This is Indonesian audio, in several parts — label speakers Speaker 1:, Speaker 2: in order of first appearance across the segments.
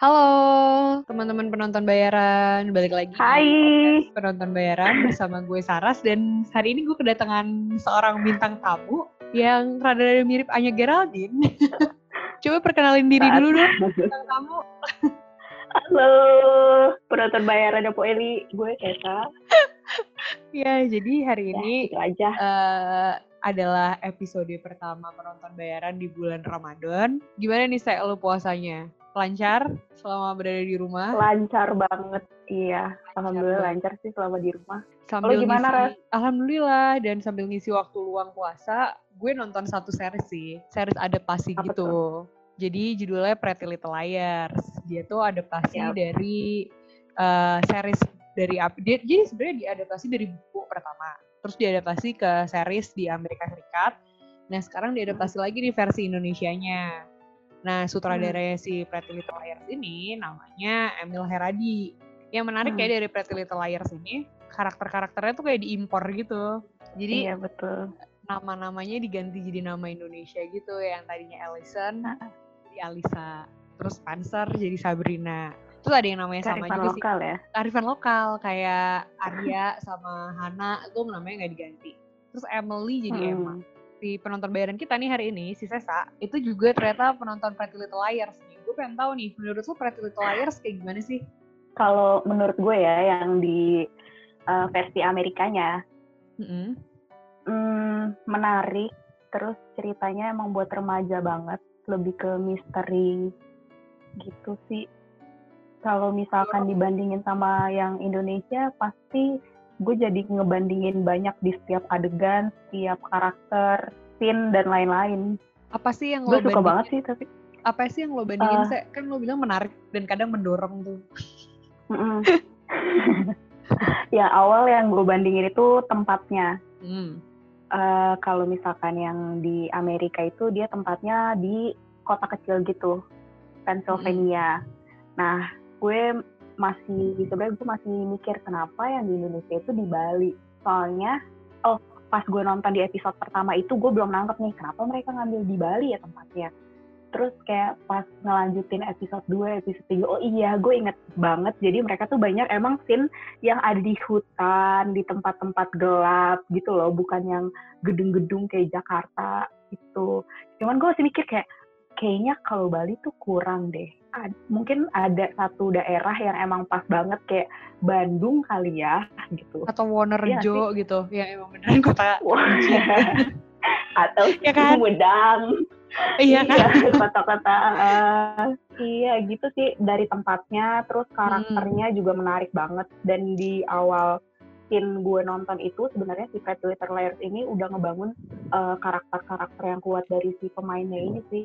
Speaker 1: Halo teman-teman penonton bayaran, balik lagi
Speaker 2: Hai.
Speaker 1: penonton bayaran bersama gue Saras dan hari ini gue kedatangan seorang bintang tamu yang rada mirip Anya Geraldine. Coba perkenalin diri dulu dong bintang tamu.
Speaker 2: Halo, penonton bayaran Po Eli, gue Kesa.
Speaker 1: Ya, jadi hari
Speaker 2: Ya,
Speaker 1: ini
Speaker 2: itu aja.
Speaker 1: eh, adalah episode pertama penonton bayaran di bulan Ramadan. Gimana nih saya lo puasanya? Lancar selama berada di rumah?
Speaker 2: Lancar banget. Iya, alhamdulillah
Speaker 1: banget.
Speaker 2: lancar sih selama di rumah.
Speaker 1: sambil
Speaker 2: Lo gimana,
Speaker 1: ngisi, alhamdulillah dan sambil ngisi waktu luang puasa gue nonton satu series sih series adaptasi
Speaker 2: Apa
Speaker 1: gitu jadi judulnya Pretty Little Liars dia tuh adaptasi
Speaker 2: Siap.
Speaker 1: dari eh, series dari dia, jadi sebenarnya diadaptasi dari buku pertama terus diadaptasi ke series di Amerika Serikat nah sekarang diadaptasi lagi di versi Indonesianya nah sutradaranya si Pretty Little Liars ini namanya Emil Heradi yang menarik
Speaker 2: Hmm.
Speaker 1: ya dari Pretty Little Liars ini karakter-karakternya tuh kayak diimpor gitu. Jadi
Speaker 2: iya, betul.
Speaker 1: nama-namanya diganti jadi nama Indonesia gitu yang tadinya Allison
Speaker 2: Ah.
Speaker 1: jadi Alisa, terus Spencer jadi Sabrina. Terus ada yang namanya sama
Speaker 2: Kearifan
Speaker 1: juga
Speaker 2: lokal ya.
Speaker 1: sih, kearifan lokal kayak Arya sama Hana itu namanya nggak diganti. Terus Emily jadi
Speaker 2: Hmm.
Speaker 1: Emma. Si penonton bayaran kita nih hari ini, si Sesa, itu juga ternyata penonton Pretty Little Liars nih. Gue pengen tahu nih, menurut lu Pretty Little Liars kayak gimana sih?
Speaker 2: Kalau menurut gue ya, yang di uh, versi Amerikanya,
Speaker 1: Mm-mm.
Speaker 2: hmm, menarik. Terus ceritanya emang buat remaja banget, lebih ke misteri gitu sih. Kalau misalkan dibandingin sama yang Indonesia, pasti gue jadi ngebandingin banyak di setiap adegan, setiap karakter, scene dan lain-lain.
Speaker 1: Apa sih yang
Speaker 2: Gue
Speaker 1: lo
Speaker 2: suka
Speaker 1: bandingin?
Speaker 2: banget sih tapi.
Speaker 1: apa sih yang lo bandingin
Speaker 2: Eh.
Speaker 1: Sek? kan lo bilang menarik dan kadang mendorong tuh
Speaker 2: Mm-mm. ya awal yang gue bandingin itu tempatnya.
Speaker 1: hmm.
Speaker 2: Eh, kalau misalkan yang di Amerika itu dia tempatnya di kota kecil gitu, Pennsylvania. Nah, gue masih sebenarnya gue masih mikir kenapa yang di Indonesia itu di Bali. Soalnya, oh pas gue nonton di episode pertama itu gue belum nangkep nih kenapa mereka ngambil di Bali ya tempatnya. Terus kayak pas ngelanjutin episode 2, episode 3, oh iya gue inget banget. Jadi mereka tuh banyak emang scene yang ada di hutan, di tempat-tempat gelap gitu loh. Bukan yang gedung-gedung kayak Jakarta gitu. Cuman gue masih mikir kayak, kayaknya kalau Bali tuh kurang deh. Ad- mungkin ada satu daerah yang emang pas banget kayak Bandung kali ya gitu.
Speaker 1: atau Wonerjo gitu yang emang beneran kota.
Speaker 2: Atau
Speaker 1: Ya kan?
Speaker 2: Sumedang.
Speaker 1: iya kan
Speaker 2: kota-kota eh, iya gitu sih dari tempatnya terus karakternya juga menarik banget dan di awal scene gue nonton itu sebenarnya si Pretty Little Liars ini udah ngebangun eh, karakter-karakter yang kuat dari si pemainnya ini sih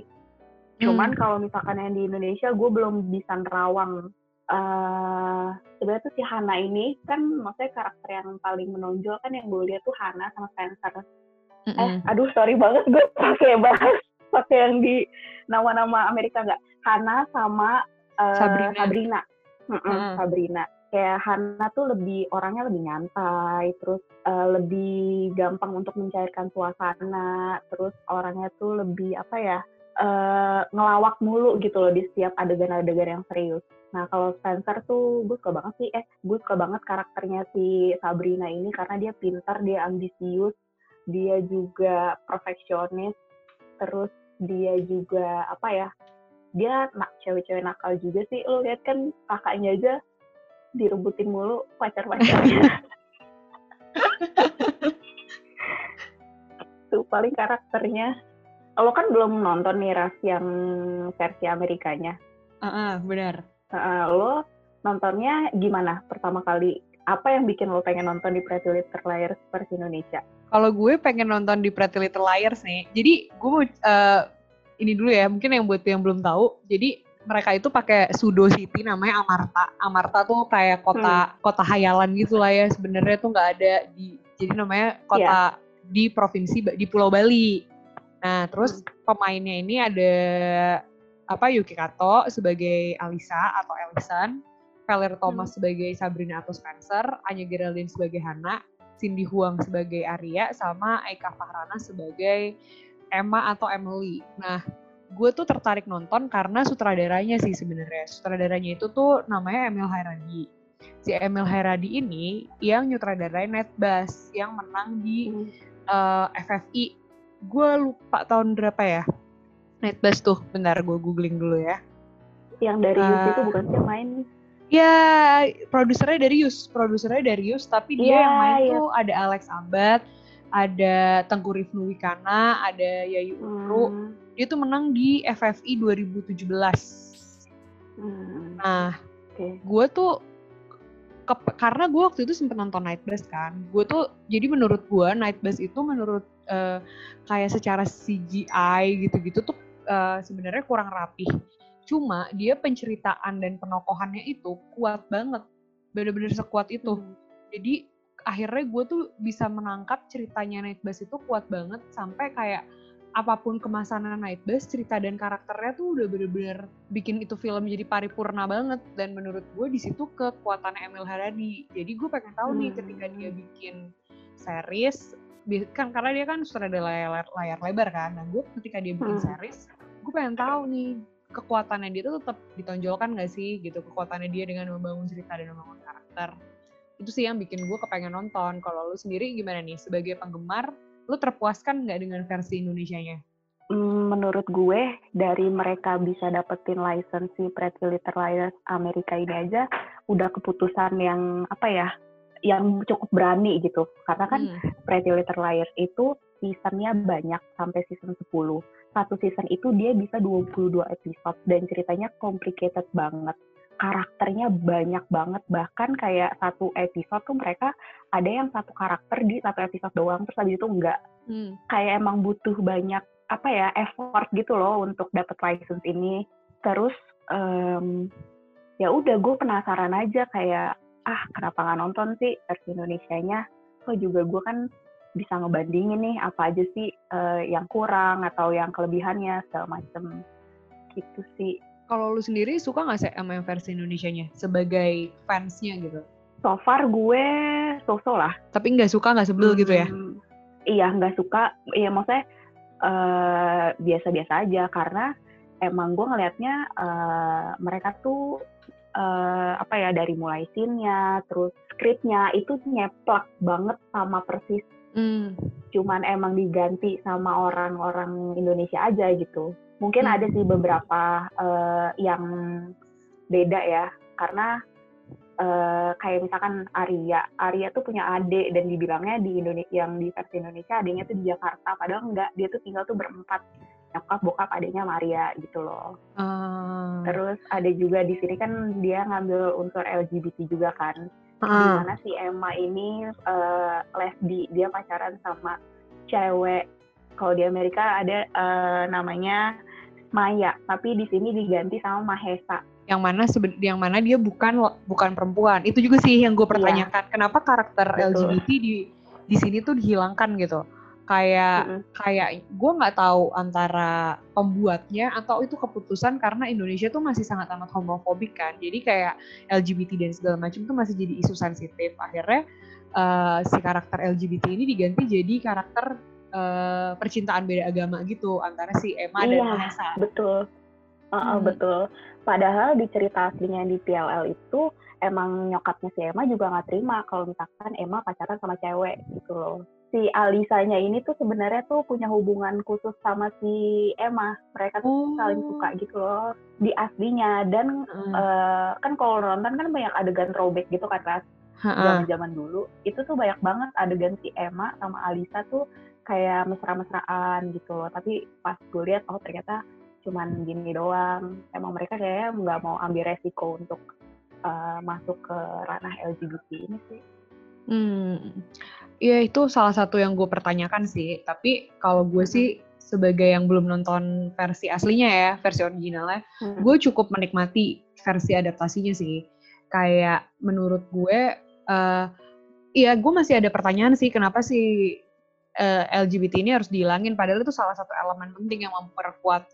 Speaker 2: cuman
Speaker 1: Hmm.
Speaker 2: kalau misalkan yang di Indonesia gue belum bisa nerawang eh sebenarnya tuh si Hana ini kan maksudnya karakter yang paling menonjol kan yang gue lihat tuh Hana sama Spencer eh
Speaker 1: Mm-mm.
Speaker 2: aduh sorry banget gue pakai bahas pakai yang di nama-nama Amerika nggak Hana sama eh,
Speaker 1: Sabrina.
Speaker 2: Sabrina Mm-mm,
Speaker 1: Mm-mm.
Speaker 2: Sabrina kayak Hana tuh lebih orangnya lebih nyantai terus eh, lebih gampang untuk mencairkan suasana terus orangnya tuh lebih apa ya eh, ngelawak mulu gitu loh di setiap adegan-adegan yang serius Nah kalau Spencer tuh gue suka banget sih, eh gue suka banget karakternya si Sabrina ini karena dia pintar, dia ambisius, dia juga perfeksionis, terus dia juga apa ya, dia nak cewek-cewek nakal juga sih. Lo lihat kan kakaknya aja direbutin mulu pacar-pacarnya. tuh paling karakternya. Lo kan belum nonton nih Ras yang versi Amerikanya.
Speaker 1: Ah, ah, benar
Speaker 2: Heeh, lo nontonnya gimana pertama kali? Apa yang bikin lo pengen nonton di Pretty Little Liars versi Indonesia?
Speaker 1: kalau gue pengen nonton di Pretty Little Liars nih jadi gue mau eh, ini dulu ya mungkin yang buat yang belum tahu jadi mereka itu pakai pseudo city namanya Amarta Amarta tuh kayak kota kota hayalan gitu lah ya sebenarnya tuh nggak ada di jadi namanya kota di provinsi di Pulau Bali nah terus pemainnya ini ada apa Yuki Kato sebagai Alisa atau Ellison Valer Thomas sebagai Sabrina atau Spencer Anya Geraldine sebagai Hana Cindy Huang sebagai Arya sama Eka Fahrana sebagai Emma atau Emily. Nah, gue tuh tertarik nonton karena sutradaranya sih sebenarnya. Sutradaranya itu tuh namanya Emil Hairadi. Si Emil Hairadi ini yang nyutradarain Netbus yang menang di hmm. uh, eh, FFI. Gue lupa tahun berapa ya. Netbus tuh, bentar gue googling dulu ya.
Speaker 2: Yang dari uh, itu bukan sih main?
Speaker 1: Ya, produsernya Darius, produsernya Darius, tapi dia yeah, yang main yeah. tuh ada Alex Abad, ada Tengku Rifnu Wikana, ada Yayu Uru. Hmm. Dia tuh menang di FFI 2017. Hmm. Nah, okay. gue tuh ke, karena gue waktu itu sempet nonton Night Bus kan, gue tuh jadi menurut gue Night Bus itu menurut uh, kayak secara CGI gitu-gitu tuh uh, sebenarnya kurang rapih Cuma dia penceritaan dan penokohannya itu kuat banget. Bener-bener sekuat itu. Hmm. Jadi akhirnya gue tuh bisa menangkap ceritanya Nightbus itu kuat banget sampai kayak apa pun kemasanan Nightbus, cerita dan karakternya tuh udah bener-bener bikin itu film jadi paripurna banget. Dan menurut gue di situ kekuatan Emil Haradi. Jadi gue pengen tahu hmm. nih ketika dia bikin series, kan karena dia kan sudah ada layar, layar lebar kan. Nah gue ketika dia bikin hmm. series, gue pengen tahu nih kekuatannya dia tuh tetap ditonjolkan gak sih gitu kekuatannya dia dengan membangun cerita dan membangun karakter itu sih yang bikin gue kepengen nonton kalau lu sendiri gimana nih sebagai penggemar lu terpuaskan nggak dengan versi Indonesia-nya?
Speaker 2: Hmm, menurut gue dari mereka bisa dapetin license si Pretty Little Liars Amerika ini aja udah keputusan yang apa ya yang cukup berani gitu. Karena kan hmm. Pretty Little Liars itu seasonnya banyak sampai season 10 satu season itu dia bisa 22 episode dan ceritanya complicated banget. Karakternya banyak banget. Bahkan kayak satu episode tuh mereka ada yang satu karakter di satu episode doang terus habis itu enggak. Hmm. kayak emang butuh banyak apa ya effort gitu loh untuk dapat license ini. Terus um, ya udah gue penasaran aja kayak ah kenapa nggak nonton sih versi Indonesia-nya kok juga gue kan bisa ngebandingin nih apa aja sih uh, yang kurang atau yang kelebihannya segala macem gitu sih.
Speaker 1: Kalau lu sendiri suka nggak sih sama yang versi Indonesia-nya sebagai fansnya gitu?
Speaker 2: So far gue so-so lah.
Speaker 1: Tapi nggak suka nggak sebel hmm, gitu ya?
Speaker 2: Hmm, iya nggak suka. Iya maksudnya uh, biasa-biasa aja karena emang gue ngelihatnya uh, mereka tuh uh, apa ya dari mulai scene-nya terus skripnya itu nyeplak banget sama persis Hmm. Cuman emang diganti sama orang-orang Indonesia aja gitu. Mungkin hmm. ada sih beberapa uh, yang beda ya, karena uh, kayak misalkan Arya, Arya tuh punya adik dan dibilangnya di Indonesia yang di versi Indonesia adiknya tuh di Jakarta, padahal enggak, dia tuh tinggal tuh berempat nyokap bokap adiknya Maria gitu loh. Uh. Terus ada juga di sini kan dia ngambil unsur LGBT juga kan uh. di mana si Emma ini uh, lesbi dia pacaran sama cewek kalau di Amerika ada uh, namanya Maya tapi di sini diganti sama Mahesa
Speaker 1: yang mana yang mana dia bukan bukan perempuan itu juga sih yang gue iya. pertanyakan yeah. kenapa karakter Betul. LGBT di di sini tuh dihilangkan gitu kayak mm -hmm. kayak gue nggak tahu antara pembuatnya atau itu keputusan karena Indonesia tuh masih sangat amat homofobik kan. Jadi kayak LGBT dan segala macam tuh masih jadi isu sensitif. Akhirnya uh, si karakter LGBT ini diganti jadi karakter uh, percintaan beda agama gitu antara si Emma iya, dan Vanessa.
Speaker 2: betul. Uh, hmm. betul. Padahal di cerita aslinya di PLL itu emang nyokapnya si Emma juga nggak terima kalau misalkan Emma pacaran sama cewek gitu loh si Alisanya ini tuh sebenarnya tuh punya hubungan khusus sama si Emma. Mereka tuh oh. saling suka gitu loh di aslinya dan hmm. uh, kan kalau nonton kan banyak adegan throwback gitu kan Ras. Zaman-zaman dulu itu tuh banyak banget adegan si Emma sama Alisa tuh kayak mesra-mesraan gitu loh. Tapi pas gue lihat oh ternyata cuman gini doang. Emang mereka kayak nggak mau ambil resiko untuk uh, masuk ke ranah LGBT ini sih.
Speaker 1: Hmm. Iya itu salah satu yang gue pertanyakan sih. Tapi kalau gue sih sebagai yang belum nonton versi aslinya ya, versi originalnya, hmm. gue cukup menikmati versi adaptasinya sih. Kayak menurut gue, uh, ya gue masih ada pertanyaan sih kenapa sih uh, LGBT ini harus dihilangin. Padahal itu salah satu elemen penting yang memperkuat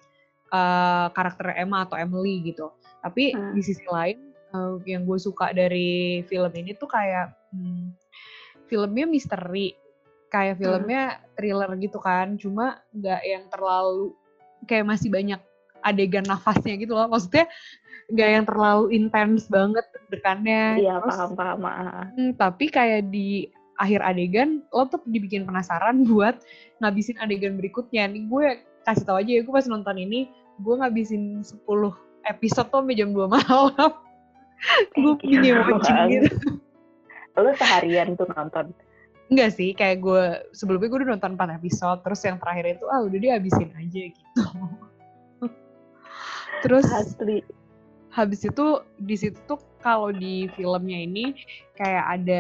Speaker 1: uh, karakter Emma atau Emily gitu. Tapi hmm. di sisi lain, uh, yang gue suka dari film ini tuh kayak hmm, filmnya misteri. Kayak hmm. filmnya hmm. thriller gitu kan cuma nggak yang terlalu kayak masih banyak adegan nafasnya gitu loh. Maksudnya nggak yang terlalu intens banget dekannya
Speaker 2: iya paham paham
Speaker 1: hmm, tapi kayak di akhir adegan lo tuh dibikin penasaran buat ngabisin adegan berikutnya. Nih gue kasih tau aja ya gue pas nonton ini gue ngabisin 10 episode tuh sampai jam 2 malam. Gue punya watching gitu
Speaker 2: lo seharian tuh nonton
Speaker 1: Enggak sih, kayak gue sebelumnya gue udah nonton 4 episode, terus yang terakhir itu ah udah dihabisin aja gitu. terus
Speaker 2: Asli.
Speaker 1: habis itu di situ tuh kalau di filmnya ini kayak ada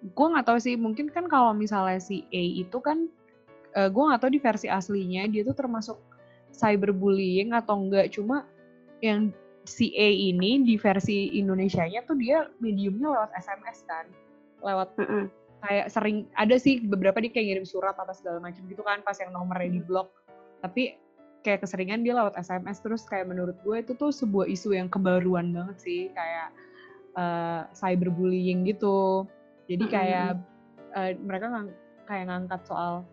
Speaker 1: gue nggak tahu sih mungkin kan kalau misalnya si A itu kan uh, gue nggak tahu di versi aslinya dia tuh termasuk cyberbullying atau enggak cuma yang si A ini di versi Indonesia-nya tuh dia mediumnya lewat SMS kan. Lewat mm -mm kayak sering ada sih beberapa dia kayak ngirim surat apa segala macam gitu kan pas yang nomornya di blok. Tapi kayak keseringan dia lewat SMS terus kayak menurut gue itu tuh sebuah isu yang kebaruan banget sih kayak uh, cyberbullying gitu. Jadi kayak uh, mereka ng kayak ngangkat soal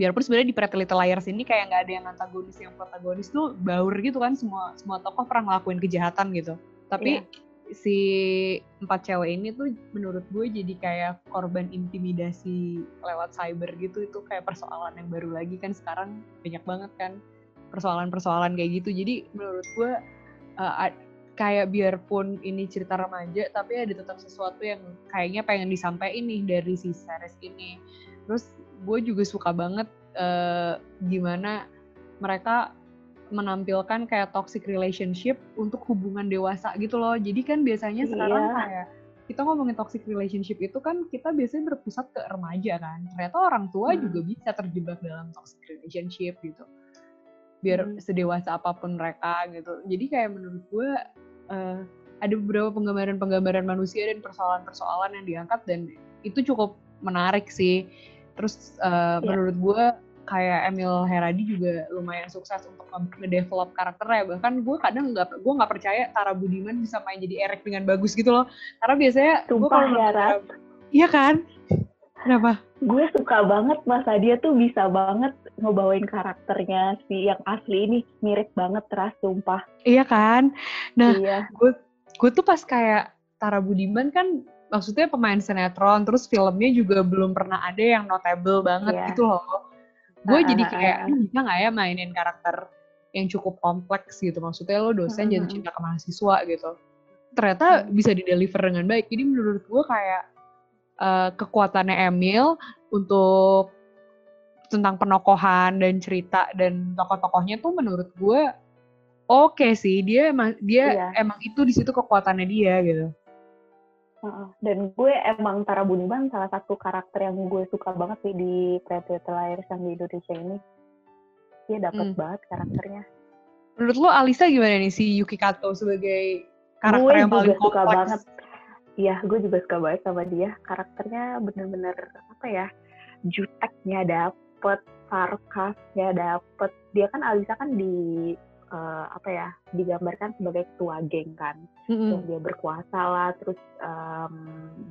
Speaker 1: biarpun sebenarnya di Pretty Little Liars ini kayak nggak ada yang antagonis yang protagonis tuh baur gitu kan semua semua tokoh pernah ngelakuin kejahatan gitu. Tapi yeah si empat cewek ini tuh menurut gue jadi kayak korban intimidasi lewat cyber gitu. Itu kayak persoalan yang baru lagi kan sekarang banyak banget kan persoalan-persoalan kayak gitu. Jadi menurut gue uh, kayak biarpun ini cerita remaja tapi ada tetap sesuatu yang kayaknya pengen disampaikan nih dari si series ini. Terus gue juga suka banget uh, gimana mereka menampilkan kayak toxic relationship untuk hubungan dewasa gitu loh. Jadi kan biasanya sekarang iya. kayak kita ngomongin toxic relationship itu kan kita biasanya berpusat ke remaja kan. Ternyata orang tua hmm. juga bisa terjebak dalam toxic relationship gitu. Biar hmm. sedewasa apa pun mereka gitu. Jadi kayak menurut gue uh, ada beberapa penggambaran-penggambaran manusia dan persoalan-persoalan yang diangkat dan itu cukup menarik sih. Terus uh, yeah. menurut gue kayak Emil Heradi juga lumayan sukses untuk nge-develop karakternya. Bahkan gue kadang nggak gue nggak percaya Tara Budiman bisa main jadi Eric dengan bagus gitu loh. Karena biasanya
Speaker 2: gue kalau ya
Speaker 1: iya kan? Kenapa?
Speaker 2: Gue suka banget masa dia tuh bisa banget ngebawain karakternya si yang asli ini. Mirip banget teras sumpah.
Speaker 1: Iya kan? Nah iya. gue gue tuh pas kayak Tara Budiman kan maksudnya pemain sinetron terus filmnya juga belum pernah ada yang notable banget yeah. gitu loh. Gue uh, jadi kayak uh, bisa nggak ya mainin karakter yang cukup kompleks gitu? Maksudnya lo dosen uh, jatuh cinta ke mahasiswa gitu. Ternyata bisa dideliver dengan baik. Jadi menurut gue kayak uh, kekuatannya Emil untuk tentang penokohan dan cerita dan tokoh-tokohnya tuh menurut gue oke okay sih. Dia emang dia iya. emang itu di situ kekuatannya dia gitu
Speaker 2: dan gue emang Tara Budiman salah satu karakter yang gue suka banget sih di Predator Liars yang di Indonesia ini. Dia dapet hmm. banget karakternya.
Speaker 1: Menurut lo Alisa gimana nih si Yuki Kato sebagai karakter gue yang paling
Speaker 2: suka banget. Iya, gue juga suka banget sama dia. Karakternya bener-bener apa ya? Juteknya dapet, sarkasnya dapet. Dia kan Alisa kan di uh, apa ya digambarkan sebagai ketua geng kan. Mm-hmm. dia berkuasa lah terus um,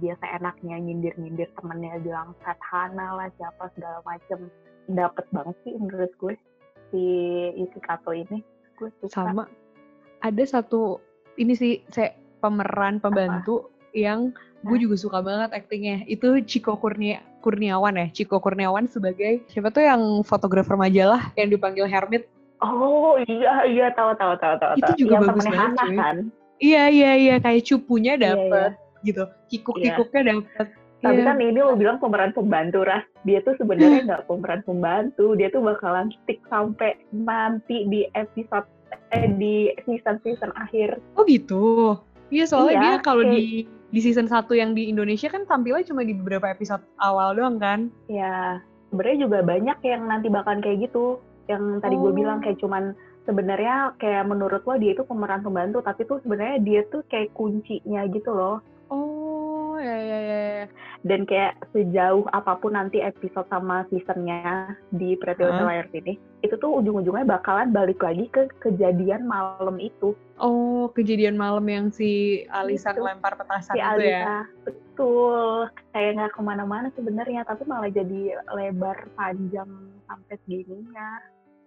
Speaker 2: dia seenaknya nyindir-nyindir temennya bilang Hana lah siapa segala macem. Dapet banget sih menurut gue si Yuki Kato ini. Gue suka.
Speaker 1: Sama. Ada satu ini sih saya pemeran pembantu apa? yang gue juga suka banget aktingnya. Itu Chico Kurnia Kurniawan ya. Chico Kurniawan sebagai siapa tuh yang fotografer majalah yang dipanggil Hermit
Speaker 2: Oh iya iya tahu tahu tahu tahu.
Speaker 1: Itu juga yang bagus banget Hana, kan. Iya iya iya kayak cupunya dapet iya, iya. gitu, kikuk-kikuknya iya. dapet.
Speaker 2: Tapi yeah. kan ini lo bilang pemeran pembantu ras. Dia tuh sebenarnya nggak pemeran pembantu. Dia tuh bakalan stick sampai nanti di episode eh, di season season akhir.
Speaker 1: Oh gitu. Iya soalnya iya, dia kalau kayak... di di season 1 yang di Indonesia kan tampilnya cuma di beberapa episode awal doang kan?
Speaker 2: Iya. Sebenarnya juga banyak yang nanti bakalan kayak gitu yang tadi oh. gue bilang kayak cuman sebenarnya kayak menurut lo dia itu pemeran pembantu tapi tuh sebenarnya dia tuh kayak kuncinya gitu loh.
Speaker 1: Oh ya ya ya
Speaker 2: dan kayak sejauh apa pun nanti episode sama seasonnya di Pretty Little Liars ini itu tuh ujung-ujungnya bakalan balik lagi ke kejadian malam itu.
Speaker 1: Oh kejadian malam yang si Alisa itu. lempar petasan si itu Alisa, ya
Speaker 2: betul. Kayak nggak ke mana-mana sebenarnya tapi malah jadi lebar panjang sampai segininya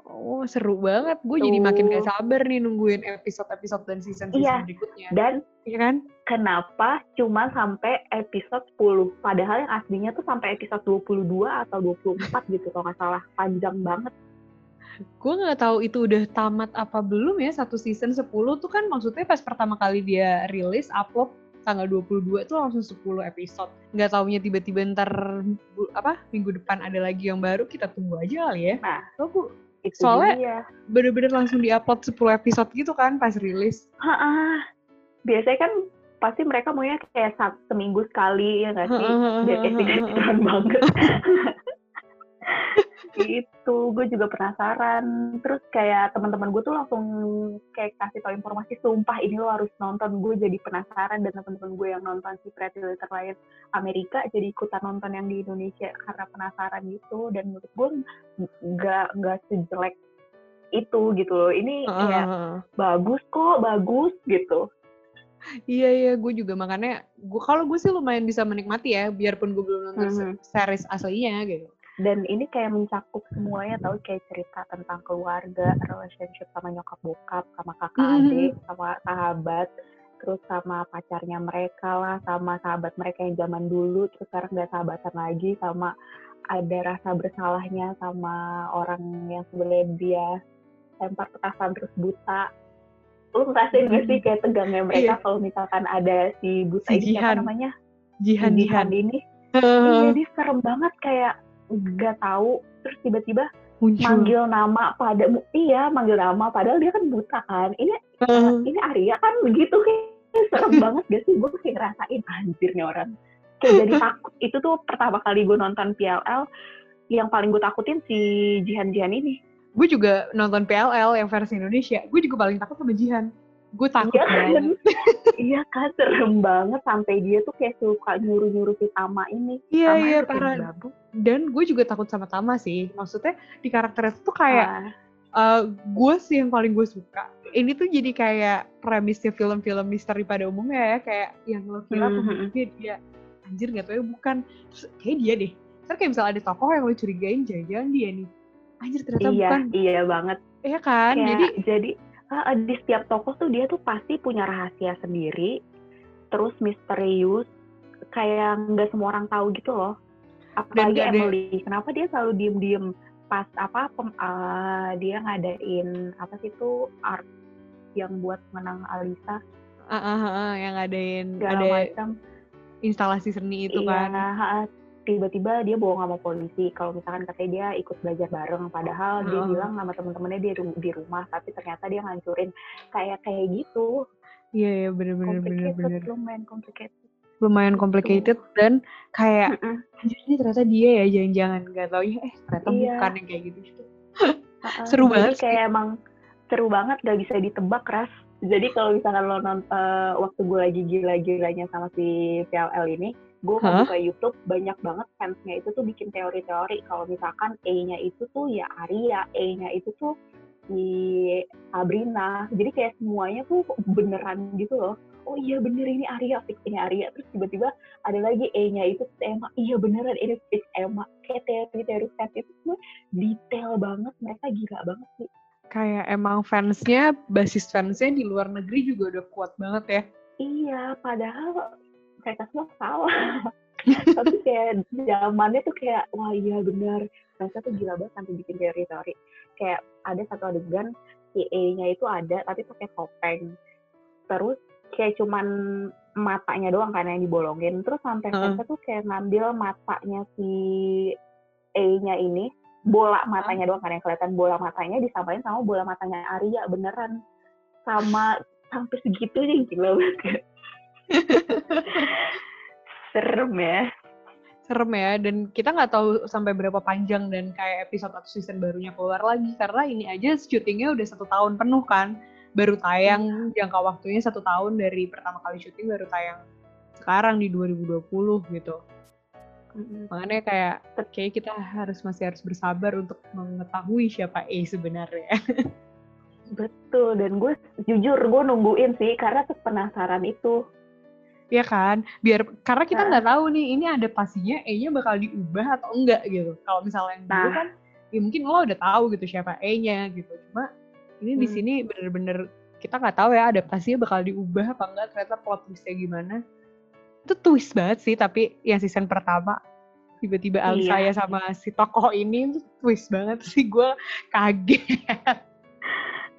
Speaker 1: Oh seru banget, gue jadi makin gak sabar nih nungguin episode-episode dan season-season
Speaker 2: Iya.
Speaker 1: berikutnya.
Speaker 2: Dan
Speaker 1: Iya kan?
Speaker 2: kenapa cuma sampai episode 10? Padahal yang aslinya tuh sampai episode 22 atau 24 gitu kalau nggak salah. Panjang banget.
Speaker 1: Gue nggak tahu itu udah tamat apa belum ya satu season 10 tuh kan maksudnya pas pertama kali dia rilis upload tanggal 22 itu langsung 10 episode. Nggak taunya tiba-tiba ntar bu- apa minggu depan ada lagi yang baru kita tunggu aja kali ya.
Speaker 2: Nah.
Speaker 1: Aku
Speaker 2: Itu
Speaker 1: Soalnya-
Speaker 2: dia.
Speaker 1: bener-bener langsung diupload 10 episode gitu kan pas rilis.
Speaker 2: Ha-ah. Biasanya kan pasti mereka maunya kayak satu, seminggu sekali ya nggak sih? Biar kayak sinetron banget. itu. Gue juga penasaran. Terus kayak teman-teman gue tuh langsung kayak kasih tau informasi sumpah ini lo harus nonton. Gue jadi penasaran dan teman-teman gue yang nonton si Pretty Little Liars Amerika jadi ikutan nonton yang di Indonesia karena penasaran gitu. Dan menurut gue nggak nggak sejelek itu gitu loh. Ini kayak
Speaker 1: Heeh.
Speaker 2: bagus kok bagus gitu.
Speaker 1: Iya iya, gue juga. Makanya gue kalau gue sih lumayan bisa menikmati ya, biarpun gue belum nonton se-
Speaker 2: Mhm.
Speaker 1: series aslinya gitu.
Speaker 2: Dan ini kayak mencakup semuanya tau kayak cerita tentang keluarga relationship sama nyokap bokap sama kakak
Speaker 1: Mhm.
Speaker 2: adik sama sahabat terus sama pacarnya mereka lah sama sahabat mereka yang zaman dulu terus sekarang udah sahabatan lagi sama ada rasa bersalahnya sama orang yang sebenarnya dia lempar petasan terus buta lu ngerasain gak sih kayak tegangnya mereka
Speaker 1: Iya.
Speaker 2: kalau misalkan ada si buta
Speaker 1: Si
Speaker 2: ini
Speaker 1: Jihan.
Speaker 2: siapa namanya
Speaker 1: Jihan
Speaker 2: si
Speaker 1: Jihan.
Speaker 2: ini. Iya, jadi serem banget kayak nggak tahu. Terus tiba-tiba
Speaker 1: Muncul.
Speaker 2: manggil nama pada iya manggil nama padahal dia kan buta kan. Ini
Speaker 1: Heeh.
Speaker 2: ini Arya kan begitu. Kayak serem banget gak sih? Gue kayak ngerasain anjir nih orang. Kayak jadi takut. Itu tuh pertama kali gue nonton PLL yang paling gue takutin si Jihan Jihan ini.
Speaker 1: Gue juga nonton PLL yang versi Indonesia. Gue juga paling takut sama Jihan. Gue takut
Speaker 2: Iya kan? iya kan serem banget sampai dia tuh kayak suka nyuruh-nyuruh si Tama ini
Speaker 1: Iya
Speaker 2: Tama
Speaker 1: iya parah.
Speaker 2: babu.
Speaker 1: Dan gue juga takut sama Tama sih. Maksudnya di karakter itu tuh kayak
Speaker 2: Ah,
Speaker 1: eh, gue sih yang paling gue suka. Ini tuh jadi kayak premisnya film-film misteri pada umumnya ya. Kayak yang lo kira tuh
Speaker 2: Mhm.
Speaker 1: dia, dia anjir gak tau ya bukan. Terus kayak dia deh. Terus kayak misalnya ada tokoh yang lo curigain jangan-jangan dia nih. Anjir ternyata
Speaker 2: iya
Speaker 1: bukan.
Speaker 2: iya banget
Speaker 1: Iya kan?
Speaker 2: Kayak,
Speaker 1: Jadi
Speaker 2: jadi ah, di setiap tokoh tuh dia tuh pasti punya rahasia sendiri. Terus misterius kayak nggak semua orang tahu gitu loh. Apalagi
Speaker 1: ada-
Speaker 2: Emily kenapa dia selalu diem diem pas apa pem- ah, dia ngadain apa sih itu art yang buat menang Alisa.
Speaker 1: Ah, ah, ah, yang ngadain ada
Speaker 2: macam
Speaker 1: instalasi seni itu
Speaker 2: iya
Speaker 1: kan.
Speaker 2: ah, tiba-tiba dia bohong sama polisi kalau misalkan katanya dia ikut belajar bareng padahal dia
Speaker 1: Heeh.
Speaker 2: bilang sama temen-temennya dia di, rumah tapi ternyata dia ngancurin kayak kayak gitu
Speaker 1: Iya iya bener bener bener
Speaker 2: complicated
Speaker 1: bener.
Speaker 2: lumayan complicated
Speaker 1: Lumayan complicated dan kayak anjir ini ternyata dia ya jangan-jangan nggak tahu ya eh ternyata
Speaker 2: Iya.
Speaker 1: bukan yang kayak gitu gitu.
Speaker 2: Ha-ha.
Speaker 1: Seru
Speaker 2: Jadi
Speaker 1: banget
Speaker 2: kayak emang seru banget gak bisa ditebak ras jadi kalau misalkan lo nonton waktu gue lagi gila-gilanya sama si PLL ini gue
Speaker 1: Hah?
Speaker 2: buka YouTube banyak banget fansnya itu tuh bikin teori-teori. Kalau misalkan E-nya itu tuh ya Arya E-nya itu tuh si Sabrina. Jadi kayak semuanya tuh beneran gitu loh. Oh iya bener ini Arya fix ini Arya. Terus tiba-tiba ada lagi E-nya itu tuh Emma. Iya beneran ini fix Emma. Kayak teori-teori fans itu semua detail banget mereka gila banget sih.
Speaker 1: Kayak emang fansnya, basis fansnya di luar negeri juga udah kuat banget ya.
Speaker 2: iya padahal mereka semua salah tapi kayak zamannya tuh kayak wah iya benar mereka tuh gila banget sampai bikin teori-teori. Kayak ada satu adegan si E-nya itu ada tapi pakai topeng. Terus kayak cuman matanya doang kan yang dibolongin. Terus sampai
Speaker 1: Heeh.
Speaker 2: mereka tuh kayak ngambil matanya si E-nya ini bola matanya doang kan yang kelihatan bola matanya disamain sama bola matanya Arya beneran. Sama sampai segitunya gila banget serem ya
Speaker 1: Serem ya, dan kita nggak tahu sampai berapa panjang dan kayak episode atau season barunya keluar lagi. Karena ini aja syutingnya udah satu tahun penuh kan. Baru tayang jangka waktunya satu tahun dari pertama kali syuting baru tayang sekarang di 2020 gitu. Makanya kayak kayak kita harus masih harus bersabar untuk mengetahui siapa A sebenarnya.
Speaker 2: betul dan gue jujur gue nungguin sih karena penasaran itu
Speaker 1: ya kan? Biar karena kita
Speaker 2: Nah.
Speaker 1: nggak tahu nih ini ada pastinya E-nya bakal diubah atau enggak gitu. Kalau misalnya yang dulu
Speaker 2: Nah.
Speaker 1: kan ya mungkin lo udah tahu gitu siapa E-nya gitu cuma ini di
Speaker 2: Hmm.
Speaker 1: sini bener-bener kita nggak tahu ya adaptasinya bakal diubah apa enggak ternyata plot twistnya gimana itu twist banget sih tapi yang season pertama tiba-tiba
Speaker 2: Iya.
Speaker 1: ya sama si tokoh ini tuh twist banget sih gue kaget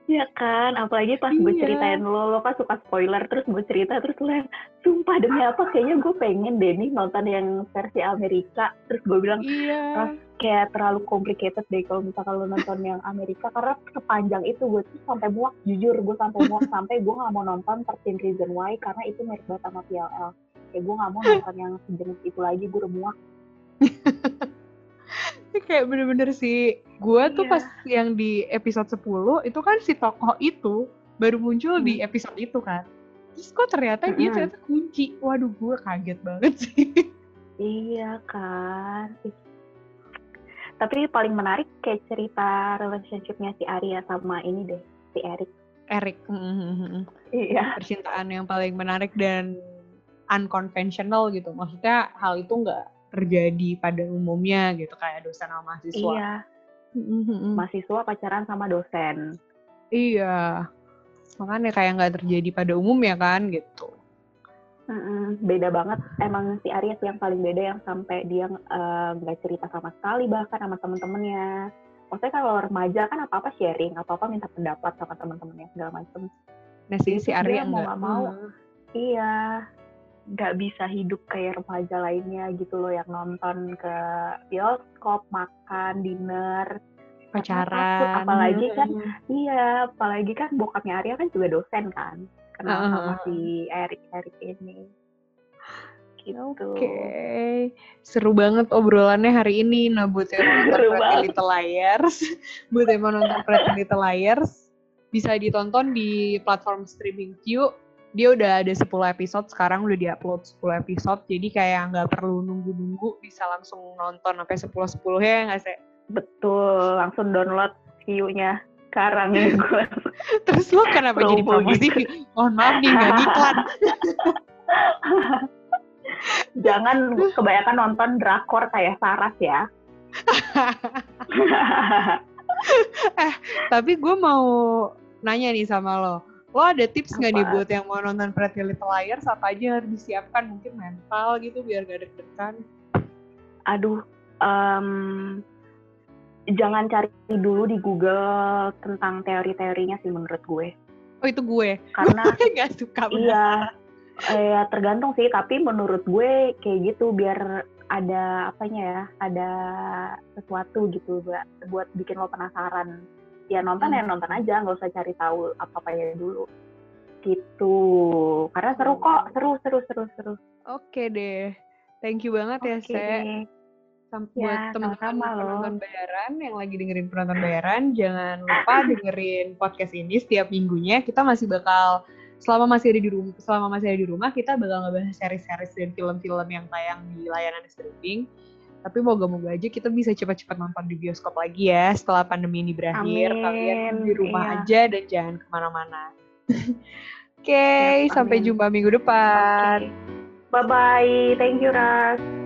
Speaker 2: Iya kan, apalagi pas gue
Speaker 1: Iya.
Speaker 2: ceritain lo, lo kan suka spoiler, terus gue cerita, terus lo yang, sumpah demi apa, kayaknya gue pengen deh nih nonton yang versi Amerika, terus gue bilang,
Speaker 1: iya
Speaker 2: kayak terlalu complicated deh kalau misalkan lo nonton yang Amerika, karena sepanjang itu gue tuh sampai muak, jujur gue sampai muak, sampai gue gak mau nonton 13 Reason Why, karena itu mirip banget sama PLL. Kayak gue gak mau nonton yang sejenis itu lagi, gue udah muak.
Speaker 1: Ini kayak bener-bener sih gue tuh
Speaker 2: Iya.
Speaker 1: pas yang di episode 10 itu kan si tokoh itu baru muncul di
Speaker 2: Hmm.
Speaker 1: episode itu kan terus kok ternyata dia
Speaker 2: Mm-mm.
Speaker 1: ternyata kunci waduh gue kaget banget sih
Speaker 2: Iya kan. Tapi paling menarik kayak cerita relationshipnya si Arya sama ini deh, si Eric.
Speaker 1: Eric mhm.
Speaker 2: Iya.
Speaker 1: percintaan yang paling menarik dan unconventional gitu maksudnya hal itu nggak terjadi pada umumnya gitu kayak dosen sama mahasiswa
Speaker 2: Iya. Mahasiswa pacaran sama dosen.
Speaker 1: iya makanya kayak nggak terjadi pada umumnya kan gitu
Speaker 2: Mm-mm, beda banget. Emang si Arya sih yang paling beda yang sampai dia eh, nggak cerita sama sekali bahkan sama temen-temennya. Maksudnya kalau remaja kan apa-apa sharing, apa-apa minta pendapat sama temen-temennya segala macem.
Speaker 1: nah si si
Speaker 2: dia mau
Speaker 1: nggak
Speaker 2: mau.
Speaker 1: Mhm.
Speaker 2: Iya, nggak bisa hidup kayak remaja lainnya gitu loh yang nonton ke bioskop, makan, dinner,
Speaker 1: pacaran
Speaker 2: apalagi kan
Speaker 1: Mhm.
Speaker 2: iya, apalagi kan bokapnya Arya kan juga dosen kan, kenal
Speaker 1: Heeh,
Speaker 2: sama si Erik Erik ini. Gitu.
Speaker 1: Oke, seru banget obrolannya hari ini. Nah, buat yang nonton Pretty. Little Liars, buat yang nonton Pretty Little Liars, bisa ditonton di platform streaming Q. Dia udah ada 10 episode, sekarang udah diupload 10 episode, jadi kayak nggak perlu nunggu-nunggu, bisa langsung nonton sampai 10-10 ya nggak sih?
Speaker 2: Betul, langsung download view-nya sekarang ya gue.
Speaker 1: Terus lo kenapa jadi
Speaker 2: Promo
Speaker 1: promosi? Mohon maaf nih, nggak iklan.
Speaker 2: Jangan kebanyakan nonton drakor kayak Saras ya.
Speaker 1: Tapi gue mau nanya nih sama lo. Lo ada tips nggak nih buat yang mau nonton Pretty Little Liars? Apa aja yang harus disiapkan? Mungkin mental gitu biar gak deg-degan.
Speaker 2: Aduh, em, jangan cari dulu di Google tentang teori-teorinya sih menurut gue.
Speaker 1: Oh itu gue.
Speaker 2: Karena
Speaker 1: Gue gak suka
Speaker 2: iya, eh, ya tergantung sih. Tapi menurut gue kayak gitu biar ada apanya ya, ada sesuatu gitu buat buat bikin lo penasaran. Ya nonton ya
Speaker 1: Hmm.
Speaker 2: nonton aja, nggak usah cari tahu apa-apa ya dulu. Gitu. Karena seru kok, seru seru seru seru.
Speaker 1: Oke deh. Thank you banget ya,
Speaker 2: Oke.
Speaker 1: Se. Sam-
Speaker 2: Ya,
Speaker 1: buat teman-teman penonton bayaran yang lagi dengerin penonton bayaran, jangan lupa dengerin podcast ini setiap minggunya. Kita masih bakal selama masih ada di rumah, selama masih ada di rumah, kita bakal ngebahas series-series dan film-film yang tayang di layanan streaming. Tapi moga-moga aja kita bisa cepat-cepat nonton di bioskop lagi ya setelah pandemi ini berakhir.
Speaker 2: Amin,
Speaker 1: Kalian di rumah
Speaker 2: iya.
Speaker 1: aja dan jangan ke mana-mana. Oke,
Speaker 2: Siap,
Speaker 1: sampai jumpa minggu depan.
Speaker 2: Bye bye. Thank you Ras.